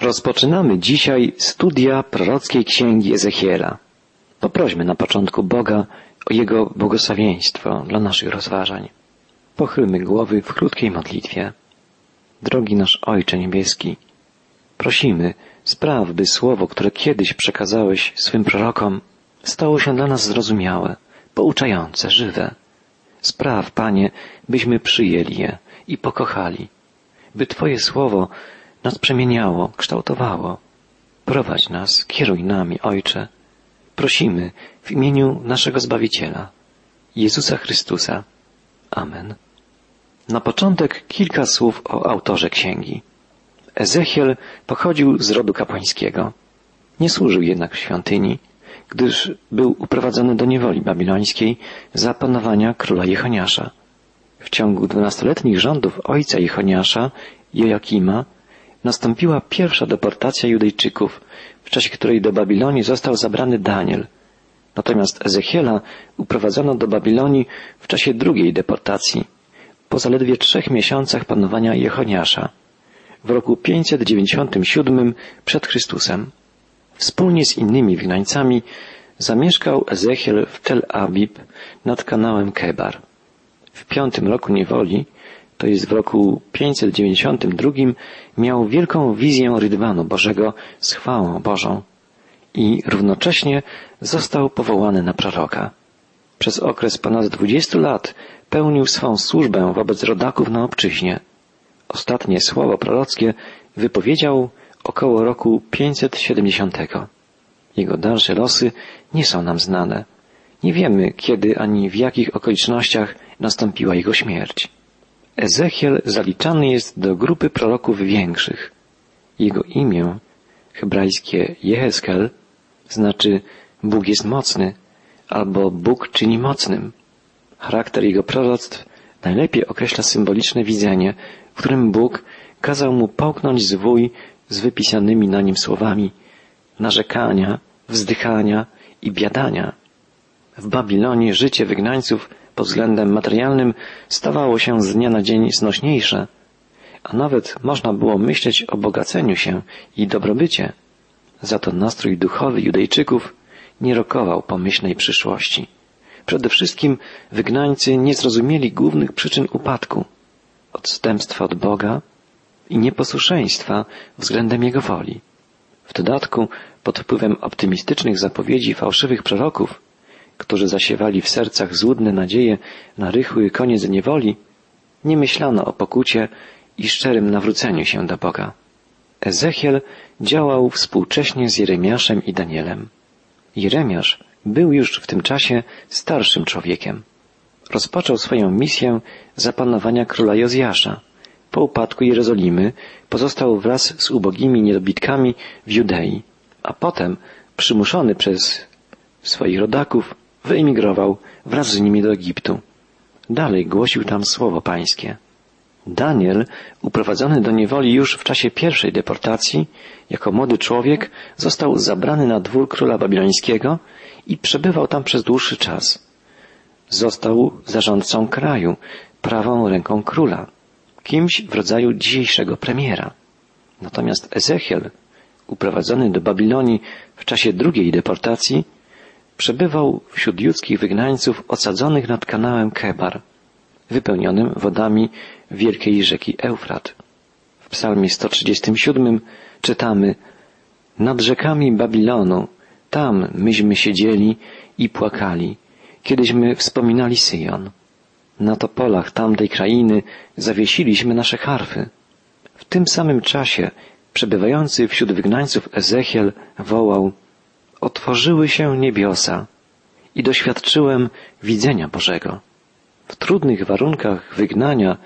Rozpoczynamy dzisiaj studia prorockiej księgi Ezechiela. Poprośmy na początku Boga o Jego błogosławieństwo dla naszych rozważań. Pochylmy głowy w krótkiej modlitwie. Drogi nasz Ojcze Niebieski, prosimy, spraw, by słowo, które kiedyś przekazałeś swym prorokom, stało się dla nas zrozumiałe, pouczające, żywe. Spraw, Panie, byśmy przyjęli je i pokochali, by Twoje słowo nas przemieniało, kształtowało. Prowadź nas, kieruj nami, Ojcze. Prosimy w imieniu naszego Zbawiciela, Jezusa Chrystusa. Amen. Na początek kilka słów o autorze księgi. Ezechiel pochodził z rodu kapłańskiego. Nie służył jednak w świątyni, gdyż był uprowadzony do niewoli babilońskiej za panowania króla Jechoniasza. W ciągu dwunastoletnich rządów ojca Jechoniasza, Joakima, nastąpiła pierwsza deportacja Judejczyków, w czasie której do Babilonii został zabrany Daniel. Natomiast Ezechiela uprowadzono do Babilonii w czasie drugiej deportacji, po zaledwie trzech miesiącach panowania Jechoniasza, w roku 597 przed Chrystusem. Wspólnie z innymi wygnańcami zamieszkał Ezechiel w Tel Abib nad kanałem Kebar. W piątym roku niewoli to jest w roku 592, miał wielką wizję Rydwanu Bożego z chwałą Bożą i równocześnie został powołany na proroka. Przez okres ponad 20 lat pełnił swą służbę wobec rodaków na obczyźnie. Ostatnie słowo prorockie wypowiedział około roku 570. Jego dalsze losy nie są nam znane. Nie wiemy, kiedy ani w jakich okolicznościach nastąpiła jego śmierć. Ezechiel zaliczany jest do grupy proroków większych. Jego imię, hebrajskie Jeheskel, znaczy Bóg jest mocny albo Bóg czyni mocnym. Charakter jego proroctw najlepiej określa symboliczne widzenie, w którym Bóg kazał mu połknąć zwój z wypisanymi na nim słowami narzekania, wzdychania i biadania. W Babilonie życie wygnańców pod względem materialnym stawało się z dnia na dzień znośniejsze, a nawet można było myśleć o bogaceniu się i dobrobycie. Za to nastrój duchowy Judejczyków nie rokował pomyślnej przyszłości. Przede wszystkim wygnańcy nie zrozumieli głównych przyczyn upadku, odstępstwa od Boga i nieposłuszeństwa względem Jego woli. W dodatku, pod wpływem optymistycznych zapowiedzi fałszywych proroków, którzy zasiewali w sercach złudne nadzieje na rychły koniec niewoli, nie myślano o pokucie i szczerym nawróceniu się do Boga. Ezechiel działał współcześnie z Jeremiaszem i Danielem. Jeremiasz był już w tym czasie starszym człowiekiem. Rozpoczął swoją misję zapanowania króla Jozjasza. Po upadku Jerozolimy pozostał wraz z ubogimi niedobitkami w Judei, a potem, przymuszony przez swoich rodaków, wyemigrował wraz z nimi do Egiptu. Dalej głosił tam słowo pańskie. Daniel, uprowadzony do niewoli już w czasie pierwszej deportacji, jako młody człowiek, został zabrany na dwór króla babilońskiego i przebywał tam przez dłuższy czas. Został zarządcą kraju, prawą ręką króla, kimś w rodzaju dzisiejszego premiera. Natomiast Ezechiel, uprowadzony do Babilonii w czasie drugiej deportacji, przebywał wśród judzkich wygnańców osadzonych nad kanałem Kebar, wypełnionym wodami wielkiej rzeki Eufrat. W psalmie 137 czytamy Nad rzekami Babilonu, tam myśmy siedzieli i płakali, kiedyśmy wspominali Syjon. Na topolach tamtej krainy zawiesiliśmy nasze harfy. W tym samym czasie przebywający wśród wygnańców Ezechiel wołał otworzyły się niebiosa i doświadczyłem widzenia Bożego. W trudnych warunkach wygnania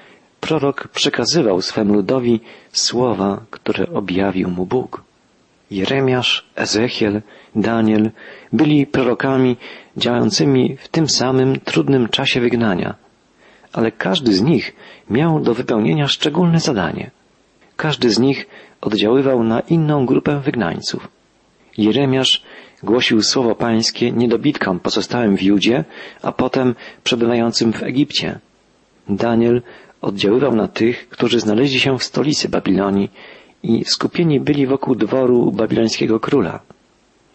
prorok przekazywał swemu ludowi słowa, które objawił mu Bóg. Jeremiasz, Ezechiel, Daniel byli prorokami działającymi w tym samym trudnym czasie wygnania, ale każdy z nich miał do wypełnienia szczególne zadanie. Każdy z nich oddziaływał na inną grupę wygnańców. Jeremiasz głosił słowo pańskie niedobitkom pozostałym w Judzie, a potem przebywającym w Egipcie. Daniel oddziaływał na tych, którzy znaleźli się w stolicy Babilonii i skupieni byli wokół dworu babilońskiego króla.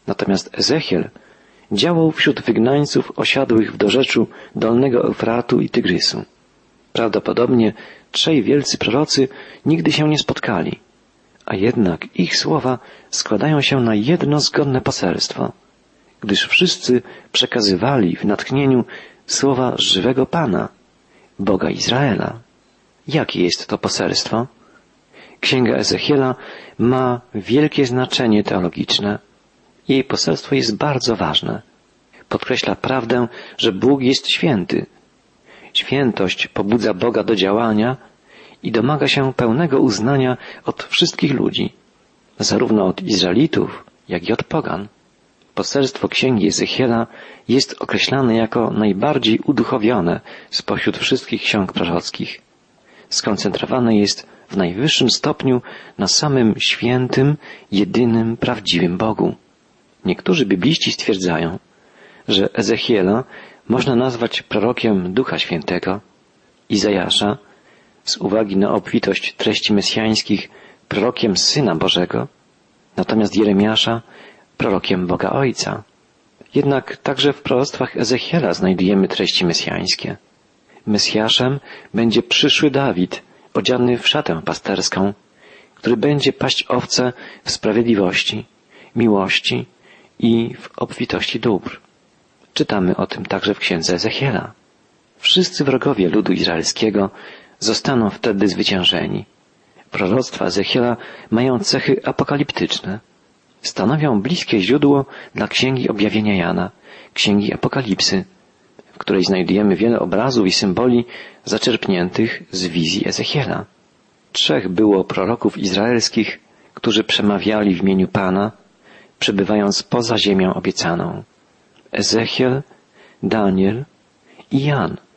Natomiast Ezechiel działał wśród wygnańców osiadłych w dorzeczu Dolnego Eufratu i Tygrysu. Prawdopodobnie trzej wielcy prorocy nigdy się nie spotkali, a jednak ich słowa składają się na jedno zgodne poselstwo, gdyż wszyscy przekazywali w natchnieniu słowa żywego Pana, Boga Izraela. Jakie jest to poselstwo? Księga Ezechiela ma wielkie znaczenie teologiczne. Jej poselstwo jest bardzo ważne. Podkreśla prawdę, że Bóg jest święty. Świętość pobudza Boga do działania i domaga się pełnego uznania od wszystkich ludzi, zarówno od Izraelitów, jak i od pogan. Poselstwo księgi Ezechiela jest określane jako najbardziej uduchowione spośród wszystkich ksiąg prorockich. Skoncentrowane jest w najwyższym stopniu na samym świętym, jedynym, prawdziwym Bogu. Niektórzy bibliści stwierdzają, że Ezechiela można nazwać prorokiem Ducha Świętego, Izajasza z uwagi na obfitość treści mesjańskich prorokiem Syna Bożego, natomiast Jeremiasza prorokiem Boga Ojca. Jednak także w proroctwach Ezechiela znajdujemy treści mesjańskie. Mesjaszem będzie przyszły Dawid, odziany w szatę pasterską, który będzie paść owce w sprawiedliwości, miłości i w obfitości dóbr. Czytamy o tym także w księdze Ezechiela. Wszyscy wrogowie ludu izraelskiego zostaną wtedy zwyciężeni. Proroctwa Ezechiela mają cechy apokaliptyczne. Stanowią bliskie źródło dla Księgi Objawienia Jana, Księgi Apokalipsy, w której znajdujemy wiele obrazów i symboli zaczerpniętych z wizji Ezechiela. Trzech było proroków izraelskich, którzy przemawiali w imieniu Pana, przebywając poza ziemią obiecaną. Ezechiel, Daniel i Jan –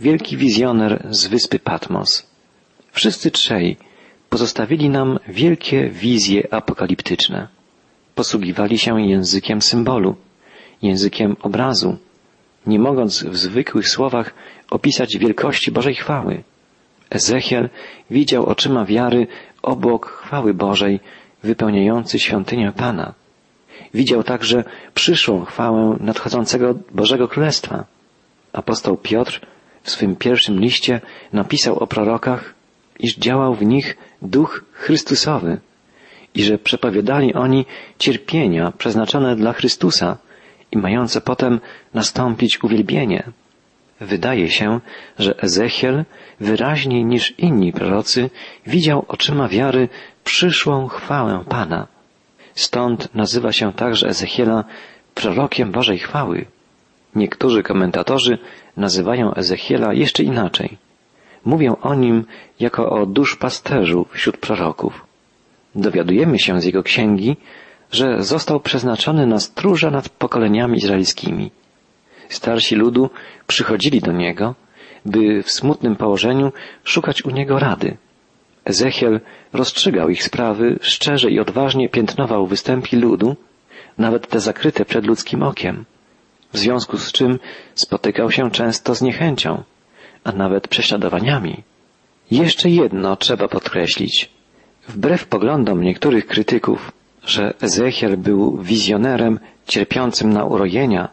wielki wizjoner z wyspy Patmos. Wszyscy trzej pozostawili nam wielkie wizje apokaliptyczne. Posługiwali się językiem symbolu, językiem obrazu, nie mogąc w zwykłych słowach opisać wielkości Bożej chwały. Ezechiel widział oczyma wiary obłok chwały Bożej wypełniający świątynię Pana. Widział także przyszłą chwałę nadchodzącego Bożego Królestwa. Apostoł Piotr w swym pierwszym liście napisał o prorokach, iż działał w nich duch Chrystusowy i że przepowiadali oni cierpienia przeznaczone dla Chrystusa i mające potem nastąpić uwielbienie. Wydaje się, że Ezechiel wyraźniej niż inni prorocy widział oczyma wiary przyszłą chwałę Pana. Stąd nazywa się także Ezechiela prorokiem Bożej chwały. Niektórzy komentatorzy nazywają Ezechiela jeszcze inaczej. Mówią o nim jako o duszpasterzu wśród proroków. Dowiadujemy się z jego księgi, że został przeznaczony na stróża nad pokoleniami izraelskimi. Starsi ludu przychodzili do niego, by w smutnym położeniu szukać u niego rady. Ezechiel rozstrzygał ich sprawy, szczerze i odważnie piętnował występki ludu, nawet te zakryte przed ludzkim okiem w związku z czym spotykał się często z niechęcią, a nawet prześladowaniami. Jeszcze jedno trzeba podkreślić. Wbrew poglądom niektórych krytyków, że Ezechiel był wizjonerem cierpiącym na urojenia,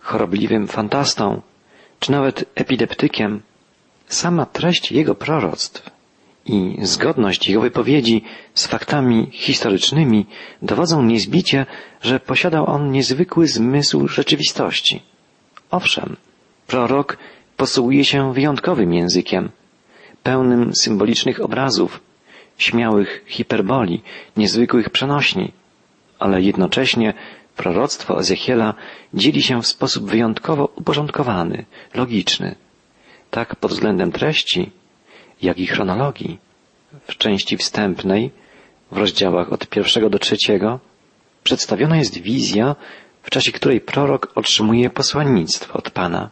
chorobliwym fantastą, czy nawet epideptykiem, sama treść jego proroctw i zgodność jego wypowiedzi z faktami historycznymi dowodzą niezbicie, że posiadał on niezwykły zmysł rzeczywistości. Owszem, prorok posługuje się wyjątkowym językiem, pełnym symbolicznych obrazów, śmiałych hiperboli, niezwykłych przenośni, ale jednocześnie proroctwo Ezechiela dzieli się w sposób wyjątkowo uporządkowany, logiczny. Tak pod względem treści, jak i chronologii. W części wstępnej, w rozdziałach od pierwszego do trzeciego, przedstawiona jest wizja, w czasie której prorok otrzymuje posłannictwo od Pana.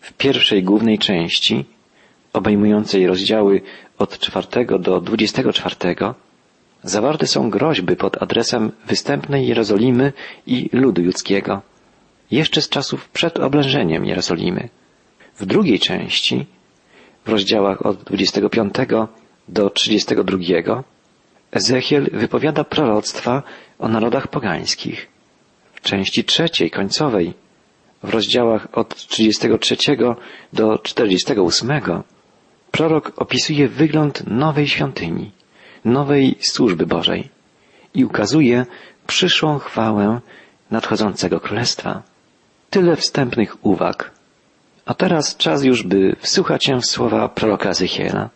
W pierwszej głównej części, obejmującej rozdziały od czwartego do dwudziestego czwartego, zawarte są groźby pod adresem występnej Jerozolimy i ludu judzkiego, jeszcze z czasów przed oblężeniem Jerozolimy. W drugiej części w rozdziałach od 25 do 32 Ezechiel wypowiada proroctwa o narodach pogańskich. W części trzeciej, końcowej, w rozdziałach od 33 do 48, prorok opisuje wygląd nowej świątyni, nowej służby Bożej i ukazuje przyszłą chwałę nadchodzącego królestwa. Tyle wstępnych uwag. A teraz czas już, by wsłuchać się w słowa proroka Ezechiela.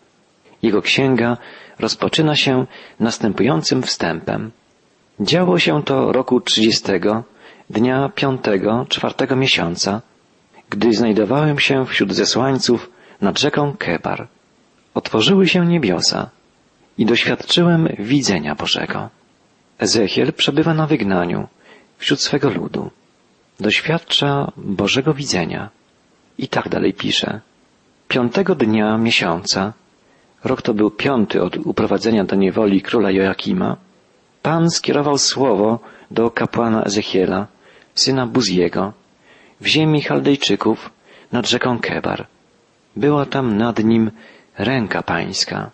Jego księga rozpoczyna się następującym wstępem. Działo się to roku trzydziestego, dnia piątego, czwartego miesiąca, gdy znajdowałem się wśród zesłańców nad rzeką Kebar. Otworzyły się niebiosa i doświadczyłem widzenia Bożego. Ezechiel przebywa na wygnaniu wśród swego ludu. Doświadcza Bożego widzenia. I tak dalej pisze. Piątego dnia miesiąca, rok to był piąty od uprowadzenia do niewoli króla Joakima, Pan skierował słowo do kapłana Ezechiela, syna Buziego, w ziemi Chaldejczyków nad rzeką Kebar. Była tam nad nim ręka pańska.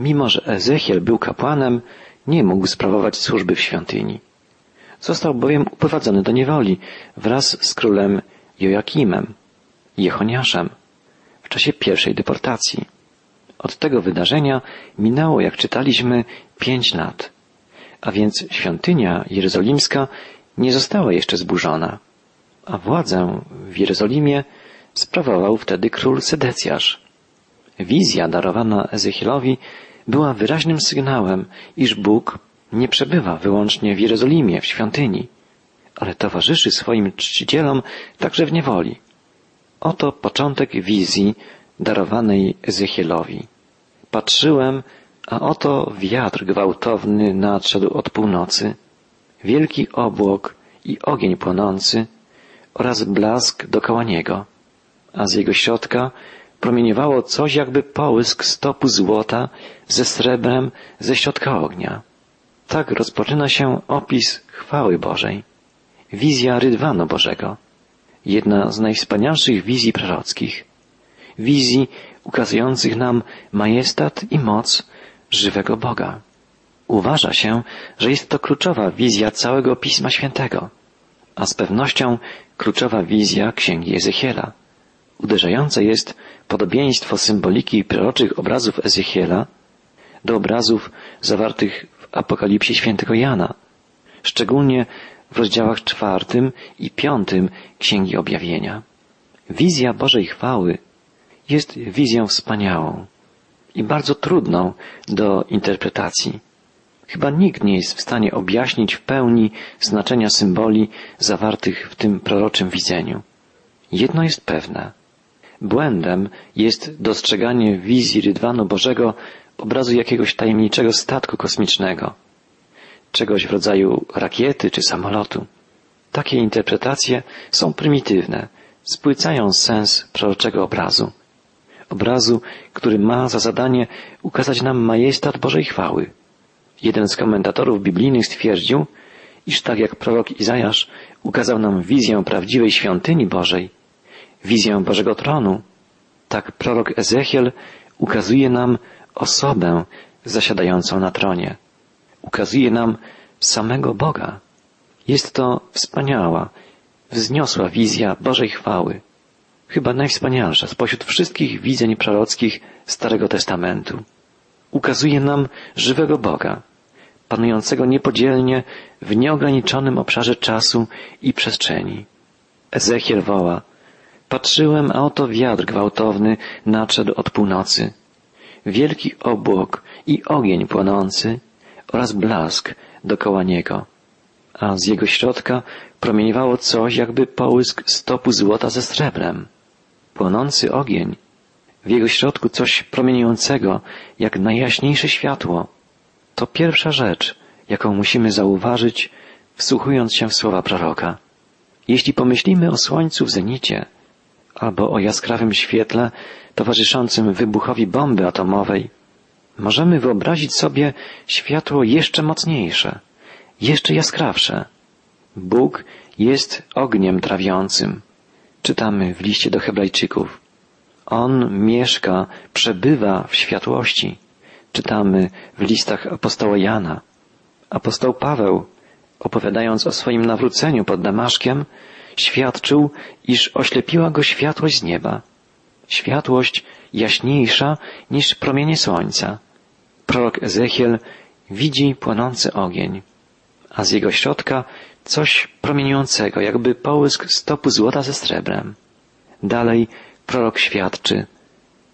Mimo, że Ezechiel był kapłanem, nie mógł sprawować służby w świątyni. Został bowiem uprowadzony do niewoli wraz z królem Joakimem, Jechoniaszem, w czasie pierwszej deportacji. Od tego wydarzenia minęło, jak czytaliśmy, pięć lat, a więc świątynia jerozolimska nie została jeszcze zburzona, a władzę w Jerozolimie sprawował wtedy król Sedecjasz. Wizja darowana Ezechielowi była wyraźnym sygnałem, iż Bóg nie przebywa wyłącznie w Jerozolimie, w świątyni, ale towarzyszy swoim czcicielom także w niewoli. Oto początek wizji darowanej Ezechielowi. Patrzyłem, a oto wiatr gwałtowny nadszedł od północy, wielki obłok i ogień płonący oraz blask dokoła niego, a z jego środka promieniowało coś jakby połysk stopu złota ze srebrem ze środka ognia. Tak rozpoczyna się opis chwały Bożej, wizja rydwanu Bożego, jedna z najwspanialszych wizji prorockich, wizji ukazujących nam majestat i moc żywego Boga. Uważa się, że jest to kluczowa wizja całego Pisma Świętego, a z pewnością kluczowa wizja Księgi Ezechiela. Uderzające jest podobieństwo symboliki proroczych obrazów Ezechiela do obrazów zawartych w Apokalipsie świętego Jana, szczególnie w rozdziałach czwartym i piątym Księgi Objawienia. Wizja Bożej chwały jest wizją wspaniałą i bardzo trudną do interpretacji. Chyba nikt nie jest w stanie objaśnić w pełni znaczenia symboli zawartych w tym proroczym widzeniu. Jedno jest pewne. Błędem jest dostrzeganie wizji Rydwanu Bożego obrazu jakiegoś tajemniczego statku kosmicznego, czegoś w rodzaju rakiety czy samolotu. Takie interpretacje są prymitywne, spłycają sens proroczego obrazu. Obrazu, który ma za zadanie ukazać nam majestat Bożej chwały. Jeden z komentatorów biblijnych stwierdził, iż tak jak prorok Izajasz ukazał nam wizję prawdziwej świątyni Bożej, wizję Bożego tronu, tak prorok Ezechiel ukazuje nam osobę zasiadającą na tronie. Ukazuje nam samego Boga. Jest to wspaniała, wzniosła wizja Bożej chwały. Chyba najwspanialsza spośród wszystkich widzeń prorockich Starego Testamentu. Ukazuje nam żywego Boga, panującego niepodzielnie w nieograniczonym obszarze czasu i przestrzeni. Ezechiel woła, patrzyłem, a oto wiatr gwałtowny nadszedł od północy wielki obłok i ogień płonący oraz blask dokoła niego, a z jego środka promieniowało coś jakby połysk stopu złota ze srebrem. Płonący ogień, w jego środku coś promieniującego, jak najjaśniejsze światło. To pierwsza rzecz, jaką musimy zauważyć, wsłuchując się w słowa proroka. Jeśli pomyślimy o słońcu w zenicie, albo o jaskrawym świetle towarzyszącym wybuchowi bomby atomowej, możemy wyobrazić sobie światło jeszcze mocniejsze, jeszcze jaskrawsze. Bóg jest ogniem trawiącym. Czytamy w liście do Hebrajczyków. On mieszka, przebywa w światłości. Czytamy w listach apostoła Jana. Apostoł Paweł, opowiadając o swoim nawróceniu pod Damaszkiem, świadczył, iż oślepiła go światłość z nieba. Światłość jaśniejsza niż promienie słońca. Prorok Ezechiel widzi płonący ogień, a z jego środka coś promieniującego, jakby połysk stopu złota ze srebrem. Dalej prorok świadczy.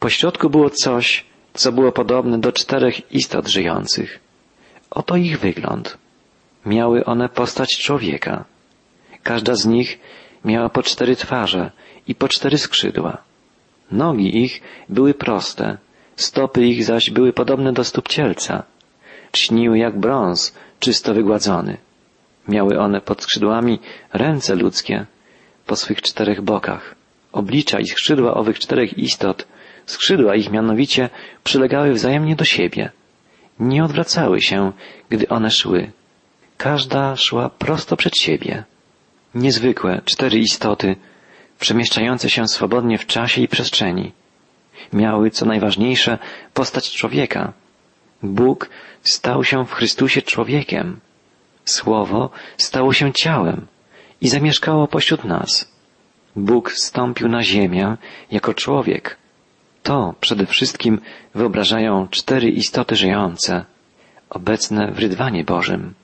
Po środku było coś, co było podobne do czterech istot żyjących. Oto ich wygląd. Miały one postać człowieka. Każda z nich miała po cztery twarze i po cztery skrzydła. Nogi ich były proste, stopy ich zaś były podobne do stóp cielca. Czniły jak brąz, czysto wygładzony. Miały one pod skrzydłami ręce ludzkie po swych czterech bokach. Oblicza i skrzydła owych czterech istot, skrzydła ich mianowicie przylegały wzajemnie do siebie. Nie odwracały się, gdy one szły. Każda szła prosto przed siebie. Niezwykłe cztery istoty, przemieszczające się swobodnie w czasie i przestrzeni. Miały, co najważniejsze, postać człowieka. Bóg stał się w Chrystusie człowiekiem. Słowo stało się ciałem i zamieszkało pośród nas. Bóg stąpił na ziemię jako człowiek. To przede wszystkim wyobrażają cztery istoty żyjące, obecne w rydwanie Bożym.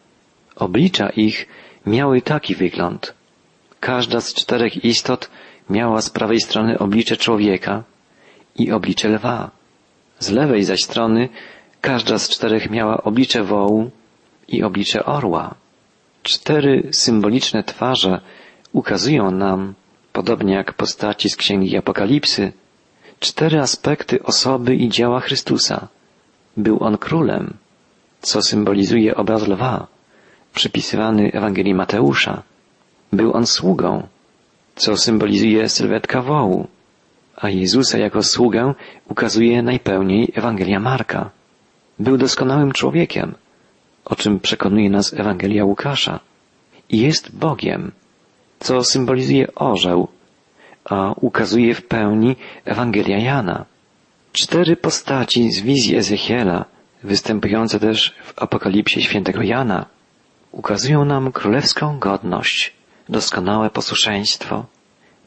Oblicza ich miały taki wygląd. Każda z czterech istot miała z prawej strony oblicze człowieka i oblicze lwa. Z lewej zaś strony każda z czterech miała oblicze wołu i oblicze orła. Cztery symboliczne twarze ukazują nam, podobnie jak postaci z Księgi Apokalipsy, cztery aspekty osoby i dzieła Chrystusa. Był on królem, co symbolizuje obraz lwa, przypisywany Ewangelii Mateusza. Był on sługą, co symbolizuje sylwetka wołu, a Jezusa jako sługę ukazuje najpełniej Ewangelia Marka. Był doskonałym człowiekiem, o czym przekonuje nas Ewangelia Łukasza. I jest Bogiem, co symbolizuje orzeł, a ukazuje w pełni Ewangelia Jana. Cztery postaci z wizji Ezechiela, występujące też w Apokalipsie świętego Jana, ukazują nam królewską godność, doskonałe posłuszeństwo,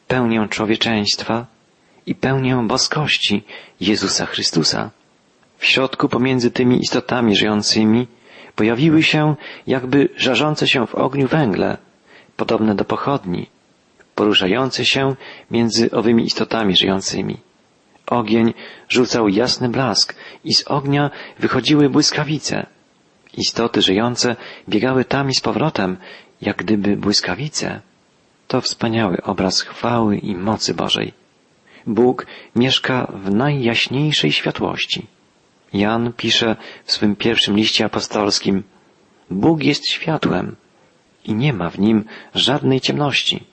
pełnię człowieczeństwa i pełnię boskości Jezusa Chrystusa. W środku pomiędzy tymi istotami żyjącymi pojawiły się jakby żarzące się w ogniu węgle, podobne do pochodni, poruszające się między owymi istotami żyjącymi. Ogień rzucał jasny blask i z ognia wychodziły błyskawice. Istoty żyjące biegały tam i z powrotem, jak gdyby błyskawice. To wspaniały obraz chwały i mocy Bożej. Bóg mieszka w najjaśniejszej światłości. Jan pisze w swym pierwszym liście apostolskim Bóg jest światłem i nie ma w nim żadnej ciemności.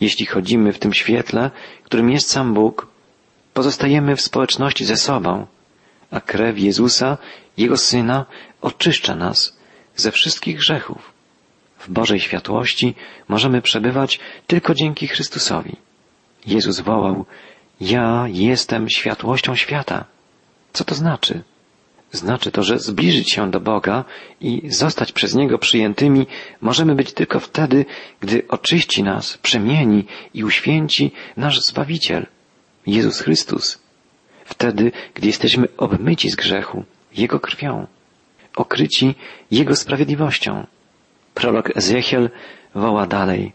Jeśli chodzimy w tym świetle, którym jest sam Bóg, pozostajemy w społeczności ze sobą, a krew Jezusa, Jego Syna, oczyszcza nas ze wszystkich grzechów. W Bożej światłości możemy przebywać tylko dzięki Chrystusowi. Jezus wołał, ja jestem światłością świata. Co to znaczy? Znaczy to, że zbliżyć się do Boga i zostać przez Niego przyjętymi możemy być tylko wtedy, gdy oczyści nas, przemieni i uświęci nasz Zbawiciel, Jezus Chrystus. Wtedy, gdy jesteśmy obmyci z grzechu Jego krwią, okryci Jego sprawiedliwością. Prorok Ezechiel woła dalej.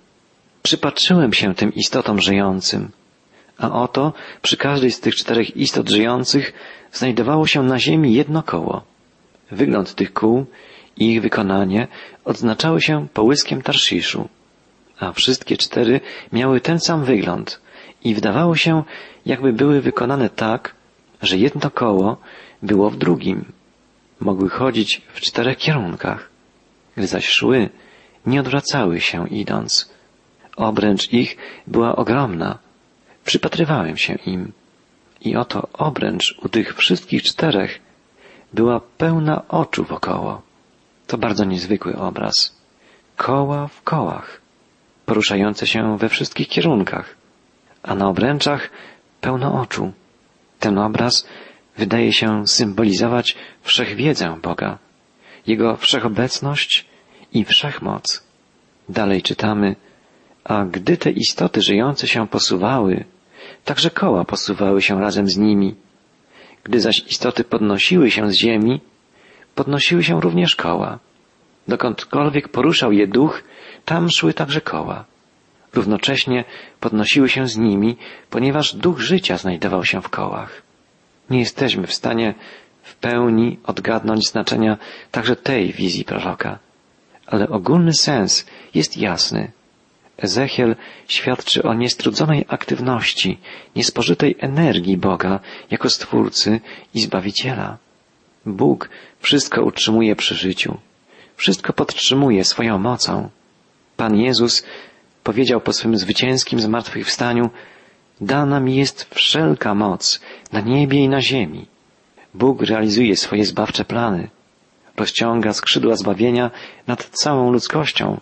Przypatrzyłem się tym istotom żyjącym, a oto przy każdej z tych czterech istot żyjących znajdowało się na ziemi jedno koło. Wygląd tych kół i ich wykonanie odznaczały się połyskiem tarsziszu, a wszystkie cztery miały ten sam wygląd i wydawało się, jakby były wykonane tak, że jedno koło było w drugim. Mogły chodzić w czterech kierunkach. Gdy zaś szły, nie odwracały się idąc. Obręcz ich była ogromna. Przypatrywałem się im. I oto obręcz u tych wszystkich czterech była pełna oczu wokoło. To bardzo niezwykły obraz. Koła w kołach, poruszające się we wszystkich kierunkach, a na obręczach pełno oczu. Ten obraz wydaje się symbolizować wszechwiedzę Boga, Jego wszechobecność i wszechmoc. Dalej czytamy, a gdy te istoty żyjące się posuwały, także koła posuwały się razem z nimi. Gdy zaś istoty podnosiły się z ziemi, podnosiły się również koła. Dokądkolwiek poruszał je duch, tam szły także koła. Równocześnie podnosiły się z nimi, ponieważ duch życia znajdował się w kołach. Nie jesteśmy w stanie w pełni odgadnąć znaczenia także tej wizji proroka, ale ogólny sens jest jasny. Ezechiel świadczy o niestrudzonej aktywności, niespożytej energii Boga jako Stwórcy i Zbawiciela. Bóg wszystko utrzymuje przy życiu. Wszystko podtrzymuje swoją mocą. Pan Jezus powiedział po swym zwycięskim zmartwychwstaniu, dana mi jest wszelka moc na niebie i na ziemi. Bóg realizuje swoje zbawcze plany, rozciąga skrzydła zbawienia nad całą ludzkością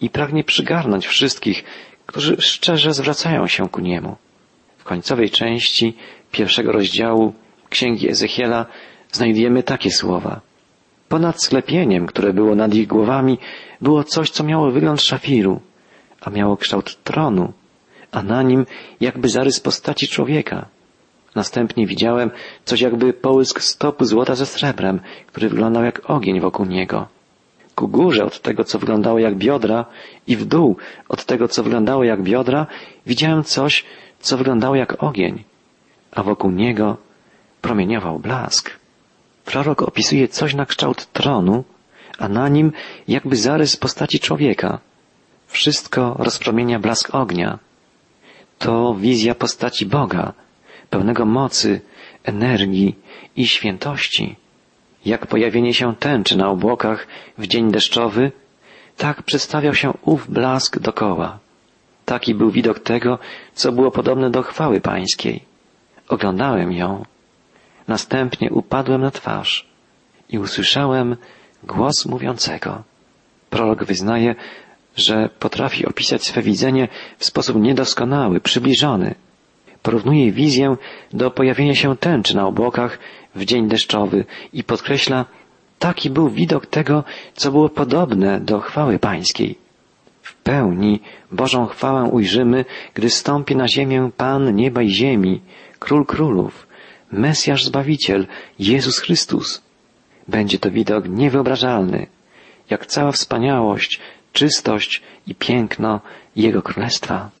i pragnie przygarnąć wszystkich, którzy szczerze zwracają się ku Niemu. W końcowej części pierwszego rozdziału Księgi Ezechiela znajdujemy takie słowa. Ponad sklepieniem, które było nad ich głowami, było coś, co miało wygląd szafiru, a miało kształt tronu, a na nim jakby zarys postaci człowieka. Następnie widziałem coś jakby połysk stopu złota ze srebrem, który wyglądał jak ogień wokół niego. Ku górze od tego, co wyglądało jak biodra i w dół od tego, co wyglądało jak biodra, widziałem coś, co wyglądało jak ogień, a wokół niego promieniował blask. Prorok opisuje coś na kształt tronu, a na nim jakby zarys postaci człowieka. Wszystko rozpromienia blask ognia. To wizja postaci Boga, pełnego mocy, energii i świętości. Jak pojawienie się tęczy na obłokach w dzień deszczowy, tak przedstawiał się ów blask dokoła. Taki był widok tego, co było podobne do chwały pańskiej. Oglądałem ją. Następnie upadłem na twarz i usłyszałem głos mówiącego. Prolog wyznaje, że potrafi opisać swe widzenie w sposób niedoskonały, przybliżony. Porównuje wizję do pojawienia się tęczy na obłokach w dzień deszczowy i podkreśla, taki był widok tego, co było podobne do chwały pańskiej. W pełni Bożą chwałę ujrzymy, gdy stąpi na ziemię Pan nieba i ziemi, Król Królów, Mesjasz Zbawiciel, Jezus Chrystus. Będzie to widok niewyobrażalny, jak cała wspaniałość, czystość i piękno Jego Królestwa.